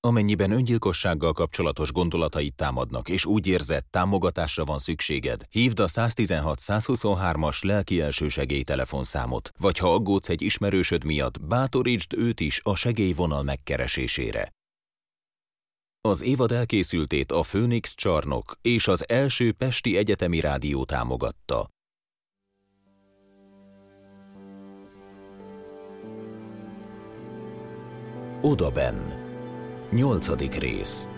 Amennyiben öngyilkossággal kapcsolatos gondolatait támadnak, és úgy érzed, támogatásra van szükséged, hívd a 116-123-as lelki elsősegély telefonszámot, vagy ha aggódsz egy ismerősöd miatt, bátorítsd őt is a segélyvonal megkeresésére. Az évad elkészültét a Phoenix Csarnok és az első Pesti Egyetemi Rádió támogatta. Odaben Nyolcadik rész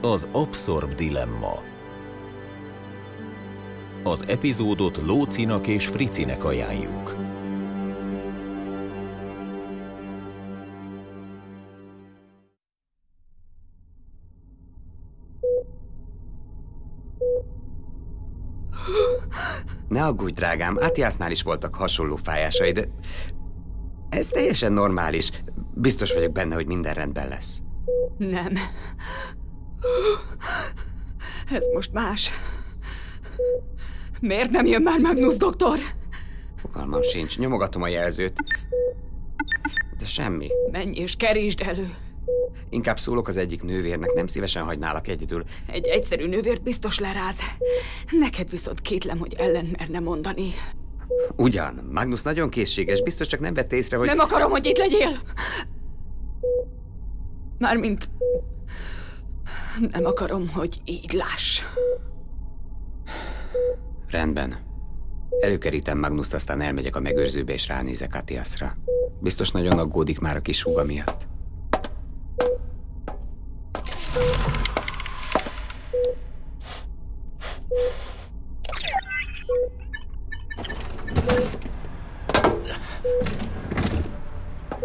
Az Abszorb Dilemma Az epizódot Lócinak és Fricinek ajánljuk. Ne aggódj, drágám, Atiásnál is voltak hasonló fájásai, de ez teljesen normális. Biztos vagyok benne, hogy minden rendben lesz. Nem. Ez most más. Miért nem jön már Magnus doktor? Fogalmam sincs, nyomogatom a jelzőt. De semmi. Menj és kerítsd elő. Inkább szólok az egyik nővérnek, nem szívesen hagynálak egyedül. Egy egyszerű nővért biztos leráz. Neked viszont kétlem, hogy ellen merne mondani. Ugyan, Magnus nagyon készséges, biztos csak nem vette észre, hogy... Nem akarom, hogy itt legyél! Mármint... Nem akarom, hogy így láss. Rendben. Előkerítem Magnuszt, aztán elmegyek a megőrzőbe és ránézek Atiasra. Biztos nagyon aggódik már a kis húga miatt.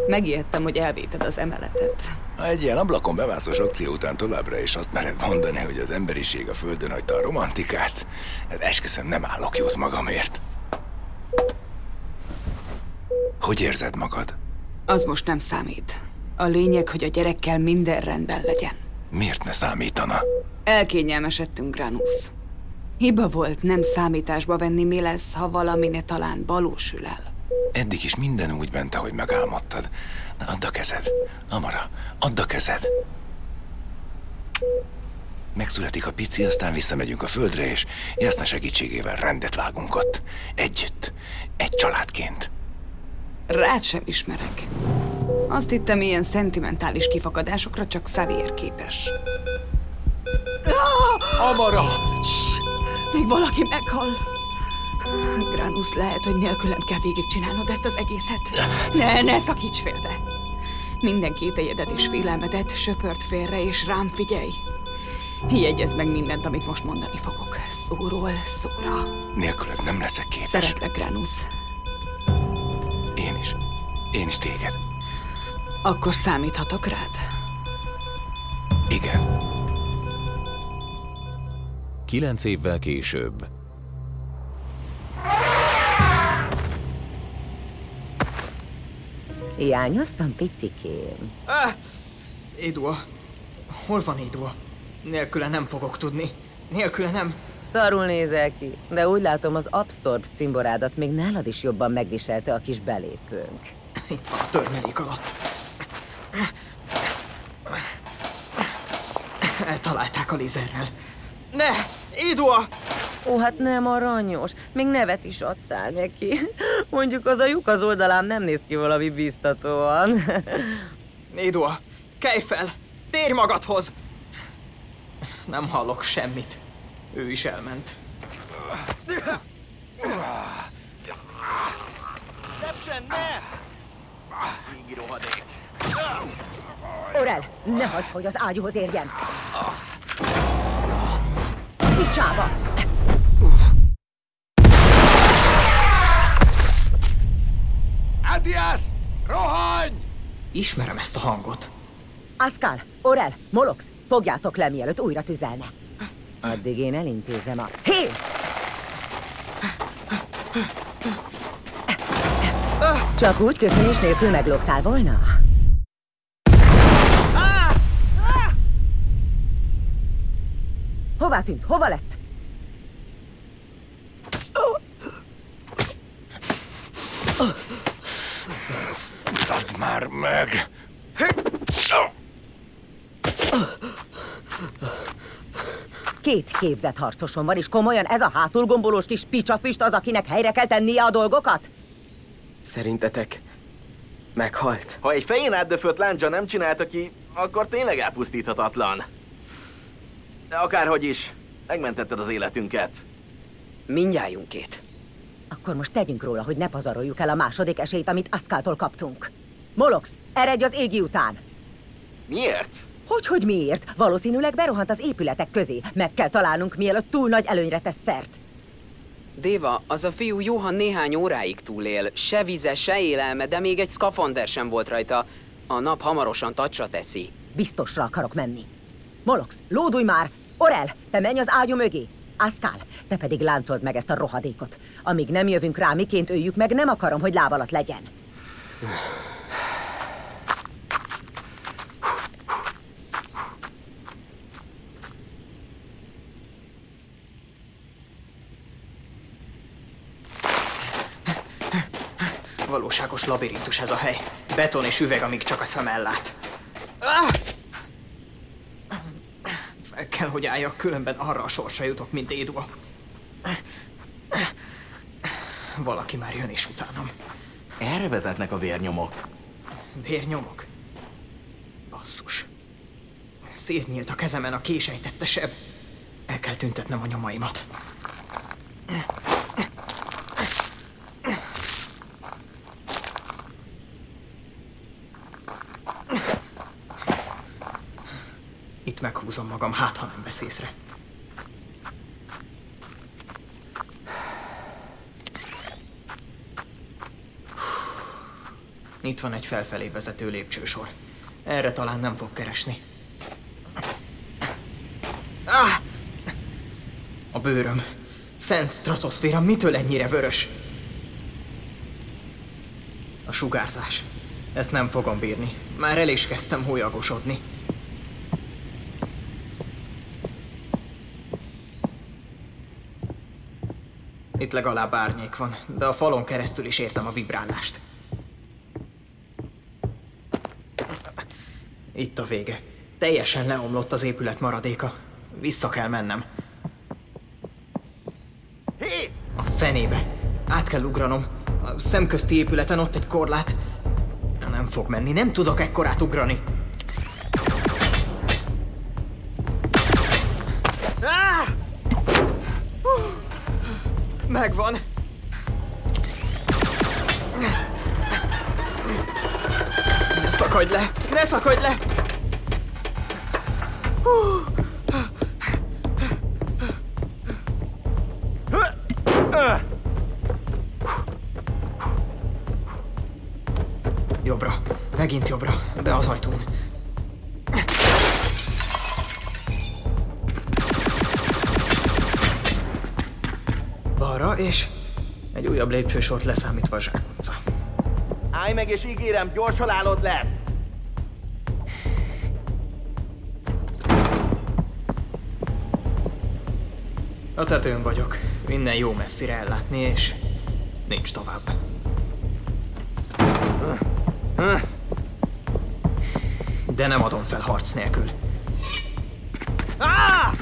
Megijedtem, hogy elvéted az emeletet. Egy ilyen ablakon bemászós akció után továbbra is azt mered mondani, hogy az emberiség a földön hagyta a romantikát, hát esküszöm nem állok jót magamért. Hogy érzed magad? Az most nem számít. A lényeg, hogy a gyerekkel minden rendben legyen. Miért ne számítana? Elkényelmesedtünk, Granus. Hiba volt nem számításba venni, mi lesz, ha valami ne talán valósul el. Eddig is minden úgy ment, ahogy megálmodtad. Na, add a kezed. Amara, add a kezed. Megszületik a pici, aztán visszamegyünk a földre, és Jászna segítségével rendet vágunk ott. Együtt. Egy családként. Rád sem ismerek. Azt hittem, ilyen szentimentális kifakadásokra csak Xavier képes. Amara! Még valaki Granus, lehet, hogy nélkülem kell végigcsinálnod ezt az egészet. Ne, ne szakíts félbe. Minden kételjedet és félelmedet söpört félre, és rám figyelj. Jegyezd meg mindent, amit most mondani fogok. Szóról szóra. Nélküled nem leszek képes. Szeretlek, Granus. Én is. Én is téged. Akkor számíthatok rád? Igen. Kilenc évvel később. Hiányoztam, picikém. Ah, Édua. Hol van Édua? Nélküle nem fogok tudni. Nélküle nem. Szarul nézel ki, de úgy látom az abszorb cimborádat még nálad is jobban megviselte a kis belépőnk. Itt van a törmelék alatt. Eltalálták a lézerrel. Ne! Édua! Ó, hát nem aranyos. Még nevet is adtál neki. Mondjuk az a lyuk az oldalán nem néz ki valami biztatóan. Édua, kelj fel! Térj magadhoz! Nem hallok semmit. Ő is elment. Debsen, ne! Égi rohadék. Orel, ne hagyd, hogy az ágyúhoz érjen. Picsába! Ismerem ezt a hangot. Aszkál, Orel, Molox, fogjátok le, mielőtt újra tüzelne. Addig én elintézem a... Hé! Csak úgy köszönés nélkül meglógtál volna? Hová tűnt? Hova lett? Már meg! Két képzett harcoson van, és komolyan ez a hátulgombolós kis picsafüst az, akinek helyre kell tennie a dolgokat? Szerintetek meghalt? Ha egy fején átdöfött láncsa nem csinálta ki, akkor tényleg elpusztíthatatlan. De akárhogy is, megmentetted az életünket. Mindjájunkét. Akkor most tegyünk róla, hogy ne pazaroljuk el a második esélyt, amit Aszkáltól kaptunk. Molox, eredj az égi után! Miért? Hogy, hogy miért? Valószínűleg berohant az épületek közé. Meg kell találnunk, mielőtt túl nagy előnyre tesz szert. Déva, az a fiú Johan néhány óráig túlél. Se vize, se élelme, de még egy szkafander sem volt rajta. A nap hamarosan tacsra teszi. Biztosra akarok menni. Molox, lódulj már! Orel, te menj az ágyú mögé! Aszkál, te pedig láncold meg ezt a rohadékot. Amíg nem jövünk rá, miként öljük meg, nem akarom, hogy láb alatt legyen. Valóságos labirintus ez a hely. Beton és üveg, amíg csak a szem ellát. Ah! Fel kell, hogy álljak, különben arra a sorsa jutok, mint Édua. Valaki már jön is utánam. Erre vezetnek a vérnyomok. Vérnyomok. Basszus. Szétnyílt a kezemen a késejtette seb. El kell tüntetnem a nyomaimat. Meghúzom magam, hát ha nem vesz észre. Itt van egy felfelé vezető lépcsősor. Erre talán nem fog keresni. Ah! A bőröm. Szent stratoszféra mitől ennyire vörös? A sugárzás. Ezt nem fogom bírni. Már el is kezdtem hólyagosodni. Itt legalább árnyék van, de a falon keresztül is érzem a vibrálást. Itt a vége. Teljesen leomlott az épület maradéka. Vissza kell mennem. A fenébe. Át kell ugranom. A szemközti épületen ott egy korlát. Nem fog menni, nem tudok ekkorát ugrani. Megvan. Ne szakadj le! Ne szakadj le! Hú! Lépcsősort leszámítva a zsákutca. Állj meg és ígérem, gyors halálod lesz! A tetőn vagyok. Minden jó messzire ellátni, és nincs tovább. De nem adom fel harc nélkül. Ah!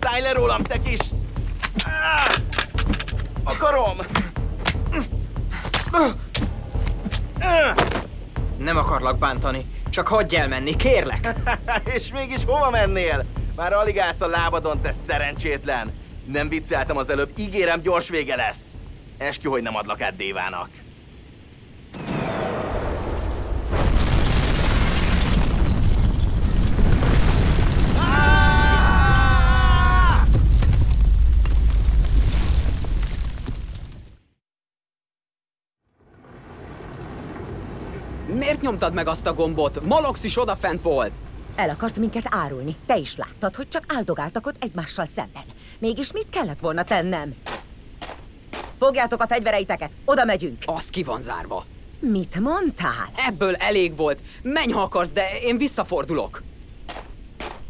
Szállj le rólam, te kis! Ah! Akarom! Nem akarlak bántani, csak hagyj elmenni, kérlek! És mégis hova mennél? Már alig állsz a lábadon, te szerencsétlen! Nem vicceltem az előbb, ígérem, gyors vége lesz! Eskü, hogy nem adlak át Dévának. Miért nyomtad meg azt a gombot? Molox is odafent volt. El akart minket árulni. Te is láttad, hogy csak áldogáltak ott egymással szemben. Mégis mit kellett volna tennem? Fogjátok a fegyvereiteket, oda megyünk. Az ki van zárva. Mit mondtál? Ebből elég volt. Menj, ha akarsz, de én visszafordulok.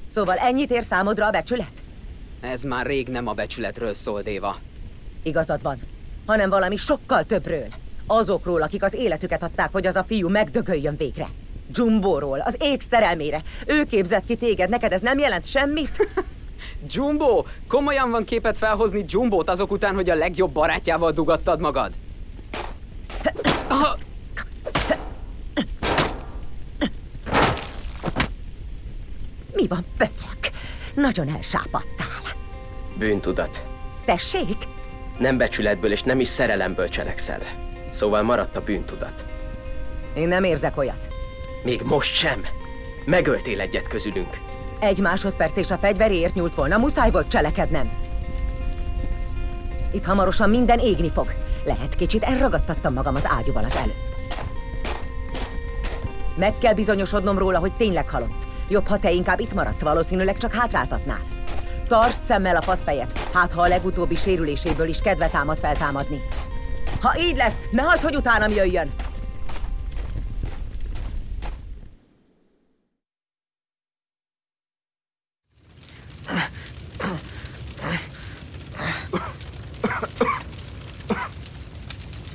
Szóval ennyit ér számodra a becsület? Ez már rég nem a becsületről szól, Déva. Igazad van, hanem valami sokkal többről. Azokról, akik az életüket adták, hogy az a fiú megdögöljön végre. Jumbóról, az ég szerelmére. Ő képzett ki téged, neked ez nem jelent semmit? Jumbo! Komolyan van képet felhozni Jumbót azok után, hogy a legjobb barátjával dugattad magad? Mi van, pöcök? Nagyon elsápadtál. Bűntudat. Tessék? Nem becsületből és nem is szerelemből cselekszel. Szóval maradt a bűntudat. Én nem érzek olyat. Még most sem. Megöltél egyet közülünk. Egy másodperc és a fegyveréért nyúlt volna, muszáj volt cselekednem. Itt hamarosan minden égni fog. Lehet kicsit elragadtattam magam az ágyúval az előbb. Meg kell bizonyosodnom róla, hogy tényleg halott. Jobb, ha te inkább itt maradsz, valószínűleg csak hátráltatnál. Tartsd szemmel a faszfejet, hát ha a legutóbbi sérüléséből is kedve támad feltámadni. Ha így lesz, ne hagyd, hogy utánam jöjjön!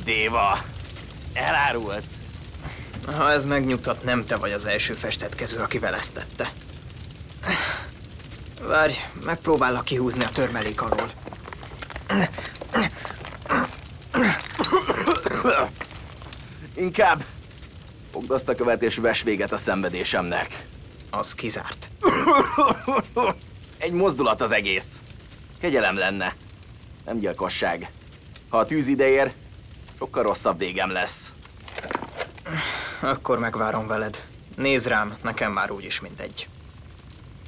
Déva, elárult. Ha ez megnyugtat, nem te vagy az első festetkező, aki velesztette. Várj, megpróbállak kihúzni a törmelék alól. Inkább fogd azt a követ és ves véget a szenvedésemnek. Az kizárt. Egy mozdulat az egész. Kegyelem lenne. Nem gyilkosság. Ha a tűz ideér, sokkal rosszabb végem lesz. Akkor megvárom veled. Nézd rám, nekem már úgyis mindegy.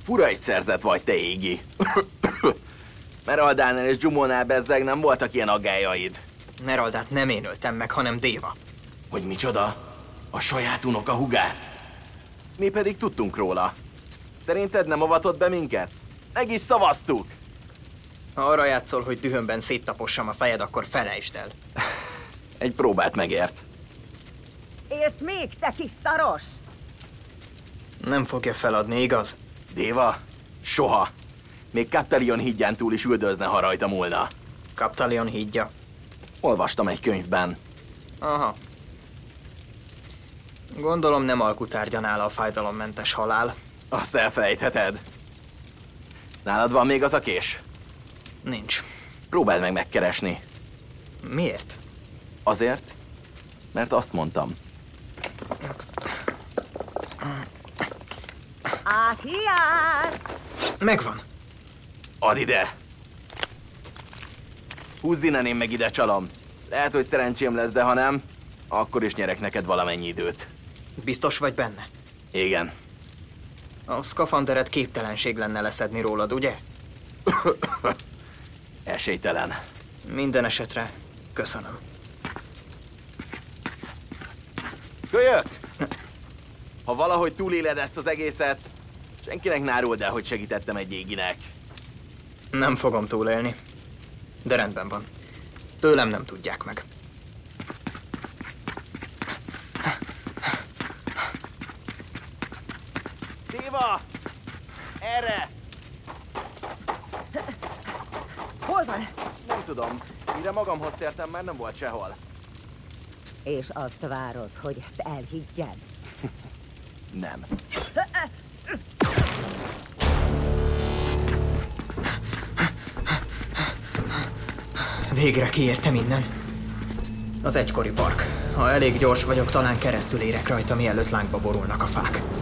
Fura egy szerzet vagy, te égi. Meraldánál és Dzsumónál bezzeg nem voltak ilyen aggájaid. Neraldát nem én öltem meg, hanem Déva. Hogy micsoda? A saját unoka hugát? Mi pedig tudtunk róla. Szerinted nem avatott be minket? Meg is szavaztuk! Ha arra játszol, hogy dühömben széttapossam a fejed, akkor felejtsd el. Egy próbát megért. Élsz még, te kis szaros! Nem fogja feladni, igaz? Déva? Soha. Még Kaptalion hídján túl is üldözne, ha rajta múlna. Kaptalion hídja. Olvastam egy könyvben. Aha. Gondolom nem alkutárgya nála a fájdalommentes halál. Azt elfelejtheted. Nálad van még az a kés? Nincs. Próbáld meg megkeresni. Miért? Azért, mert azt mondtam. Áhiár! Megvan. Add ide! Húzz innen, én meg ide csalom. Lehet, hogy szerencsém lesz, de ha nem, akkor is nyerek neked valamennyi időt. Biztos vagy benne? Igen. A szkafanderet képtelenség lenne leszedni rólad, ugye? Esélytelen. Minden esetre köszönöm. Kölyök! Ha valahogy túléled ezt az egészet, senkinek ne áruld el, hogy segítettem egy éginek. Nem fogom túlélni. De rendben van. Tőlem nem tudják meg. Déva! Erre! Hol van? Nem tudom. Mire magamhoz tértem, már nem volt sehol. És azt várod, hogy ezt elhiggyem? Nem. Végre kiértem innen. Az egykori park. Ha elég gyors vagyok, talán keresztül érek rajta, mielőtt lángba borulnak a fák.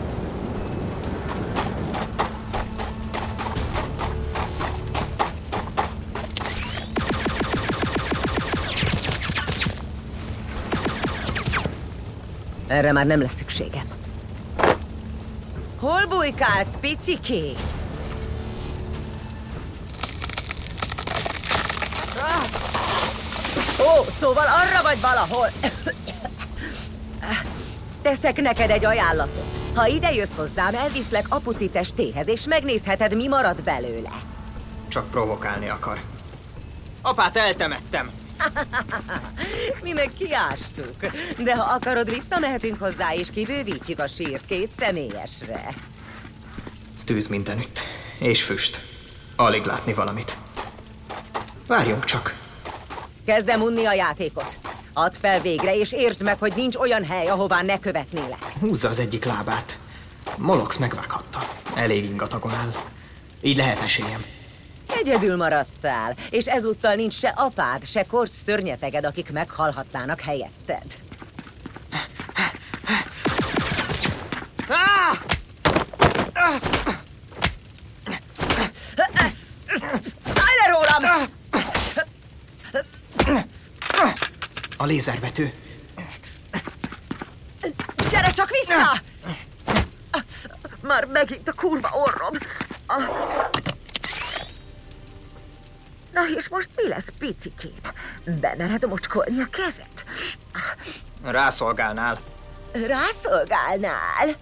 Erre már nem lesz szükségem. Hol bujkálsz, piciké? Ó, szóval arra vagy valahol. Teszek neked egy ajánlatot. Ha ide jössz hozzám, elviszlek apuci testéhez, és megnézheted, mi marad belőle. Csak provokálni akar. Apát eltemettem! Mi meg kiástuk. De ha akarod, visszamehetünk hozzá, és kibővítjük a sírt két személyesre. Tűz mindenütt. És füst. Alig látni valamit. Várjunk csak. Kezdem unni a játékot. Add fel végre, és értsd meg, hogy nincs olyan hely, ahová ne követnélek. Húzza az egyik lábát. Molox megvághatta. Elég ingatagon áll. Így lehet esélyem. Egyedül maradtál, és ezúttal nincs se apád, se korcs szörnyeteged, akik meghalhatnának helyetted. Szállj le rólam! A lézervető. Gyere csak vissza! Már megint a kurva orrom. Na és most mi lesz, picikém? Bemered mocskolni a kezed? Rászolgálnál. Rászolgálnál?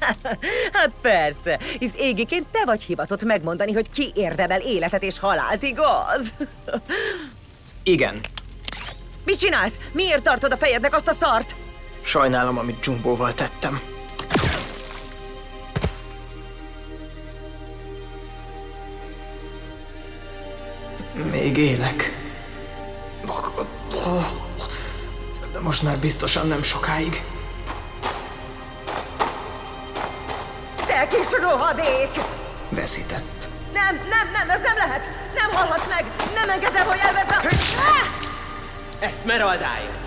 hát persze, hisz égiként te vagy hivatott megmondani, hogy ki érdemel életet és halált, igaz? Igen. Mit csinálsz? Miért tartod a fejednek azt a szart? Sajnálom, amit Jumbóval tettem. Még élek. De most már biztosan nem sokáig. Te kis rohadék! Veszített. Nem, nem, nem, ez nem lehet! Nem hallhatsz meg! Nem engedem, hogy elvedd a... Ezt Meraldáért.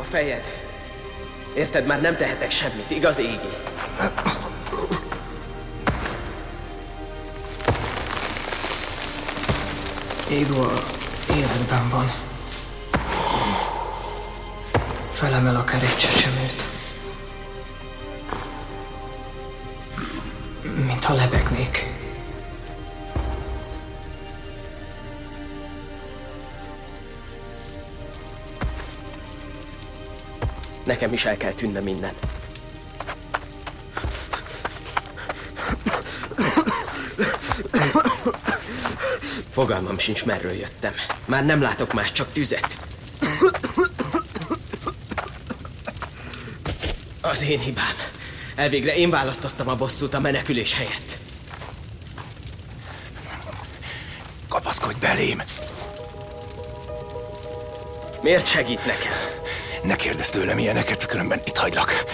A fejed. Érted, már nem tehetek semmit, igaz, Égi? Édua életben van. Felemel akár egy csecsemőt. Mintha lebegnék. Nekem is el kell tűnne minden. Fogalmam sincs, merről jöttem. Már nem látok más, csak tüzet. Az én hibám. Elvégre én választottam a bosszút a menekülés helyett. Kapaszkodj belém! Miért segít nekem? Ne kérdezz tőlem ilyeneket, különben itt hagylak.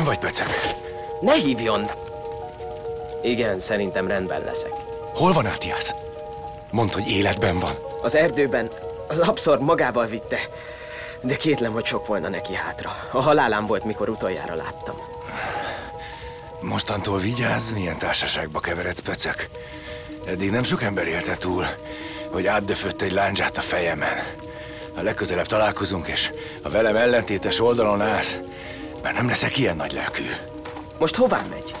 Egyben vagy, pöcök? Ne hívjon! Igen, szerintem rendben leszek. Hol van Átiász? Mondd, hogy életben van. Az erdőben az abszorb magával vitte, de kétlem, hogy sok volna neki hátra. A halálám volt, mikor utoljára láttam. Mostantól vigyázz, milyen társaságba keveredsz, pöcök. Eddig nem sok ember élte túl, hogy átdöfött egy láncsát a fejemen. Ha legközelebb találkozunk, és a velem ellentétes oldalon állsz, már nem leszek ilyen nagy lelkű. Most hová megy?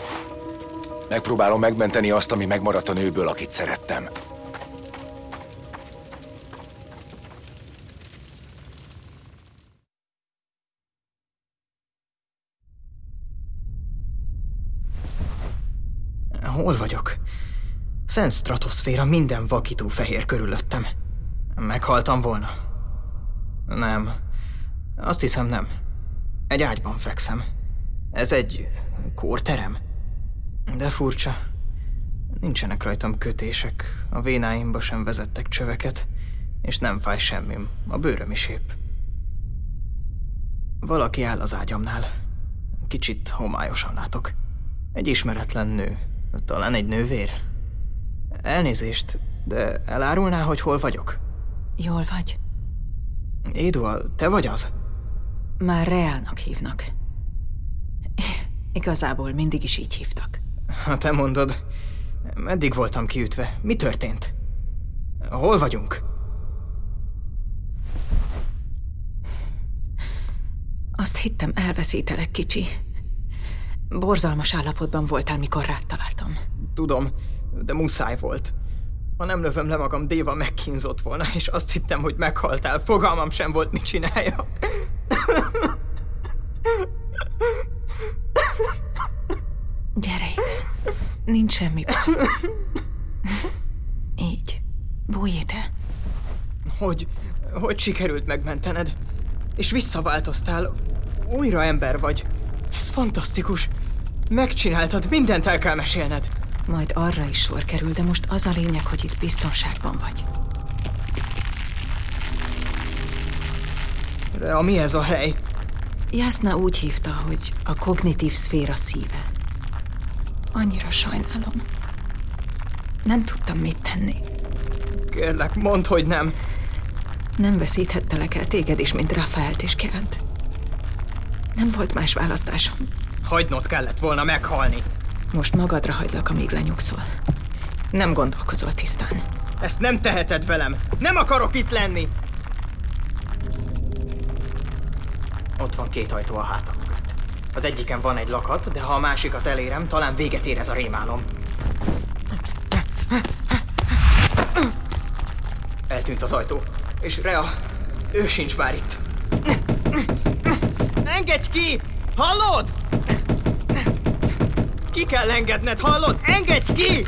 Megpróbálom megmenteni azt, ami megmaradt a nőből, akit szerettem. Hol vagyok? Szent stratoszféra minden vakító fehér körülöttem. Meghaltam volna? Nem. Azt hiszem nem. Egy ágyban fekszem. Ez egy kórterem? De furcsa. Nincsenek rajtam kötések, a vénáimba sem vezettek csöveket, és nem fáj semmim, a bőröm is épp. Valaki áll az ágyamnál. Kicsit homályosan látok. Egy ismeretlen nő. Talán egy nővér. Elnézést, de elárulná, hogy hol vagyok? Jól vagy? Édua, te vagy az? Már Reának hívnak. Igazából mindig is így hívtak. Ha te mondod, meddig voltam kiütve? Mi történt? Hol vagyunk? Azt hittem, elveszítelek, kicsi. Borzalmas állapotban voltál, mikor rád találtam. Tudom, de muszáj volt. Ha nem lövöm le magam, Déva megkínzott volna, és azt hittem, hogy meghaltál. Fogalmam sem volt, mit csináljak. Gyere ide. Nincs semmi. Így. Bújj ide. Hogy, hogy sikerült megmentened? És visszaváltoztál. Újra ember vagy. Ez fantasztikus. Megcsináltad, mindent el kell mesélned. Majd arra is sor kerül, de most az a lényeg, hogy itt biztonságban vagy. Rea, mi ez a hely? Jasna úgy hívta, hogy a kognitív szféra szíve. Annyira sajnálom. Nem tudtam mit tenni. Kérlek, mondd, hogy nem. Nem veszíthettelek el téged is, mint Rafaelt és Kent. Nem volt más választásom. Hagynod kellett volna meghalni. Most magadra hagylak, amíg lenyugszol. Nem gondolkozol tisztán. Ezt nem teheted velem. Nem akarok itt lenni. Ott van két ajtó a hátam mögött. Az egyiken van egy lakat, de ha a másikat elérem, talán véget ér ez a rémálom. Eltűnt az ajtó. És Rea, ő sincs már itt. Engedj ki! Hallod? Ki kell engedned, hallod? Engedj ki!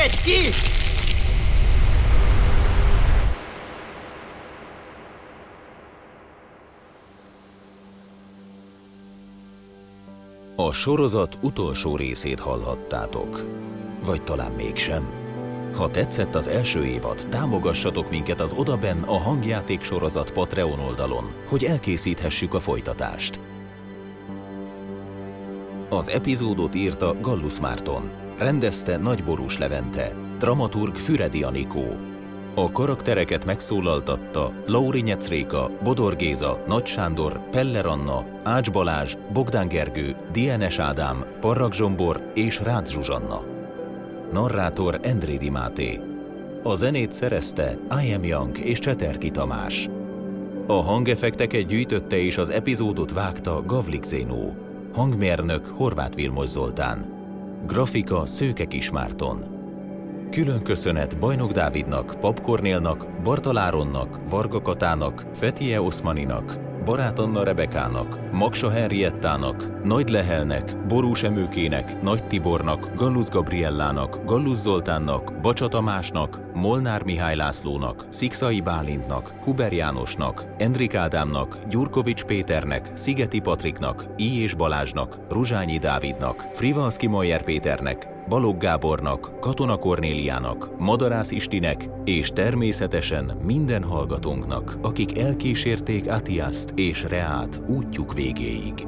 Engedj ki! A sorozat utolsó részét hallhattátok. Vagy talán mégsem. Ha tetszett az első évad, támogassatok minket az Odaben a hangjáték sorozat Patreon oldalon, hogy elkészíthessük a folytatást. Az epizódot írta Gallus Márton, rendezte Nagyborús Levente, dramaturg Füredi Anikó. A karaktereket megszólaltatta Lauri Nyecréka, Bodor Géza, Nagy Sándor, Peller Anna, Ács Balázs, Bogdán Gergő, Dienes Ádám, Parrak Zsombor és Rácz Zsuzsanna. Narrátor Endrédi Máté. A zenét szerezte I Am Young és Cseterki Tamás. A hangeffekteket gyűjtötte és az epizódot vágta Gavlik Zénó. Hangmérnök Horváth Vilmos Zoltán. Grafika Szőke Kismárton. Külön köszönet Bajnok Dávidnak, Pap Kornélnak, Bartaláronnak, Varga Katának, Fetie Oszmaninak, Barát Anna Rebekának, Maksa Henriettának, Nagy Lehelnek, Borús Emőkének, Nagy Tibornak, Gallus Gabriellának, Gallus Zoltánnak, Bacsa Tamásnak, Molnár Mihály Lászlónak, Szikszai Bálintnak, Huber Jánosnak, Endrik Ádámnak, Gyurkovics Péternek, Szigeti Patriknak, I. és Balázsnak, Ruzsányi Dávidnak, Frivalszki Majer Péternek, Balogh Gábornak, Katona Kornéliának, Madarász Istinek, és természetesen minden hallgatónknak, akik elkísérték Atiaszt és Reát útjuk végéig.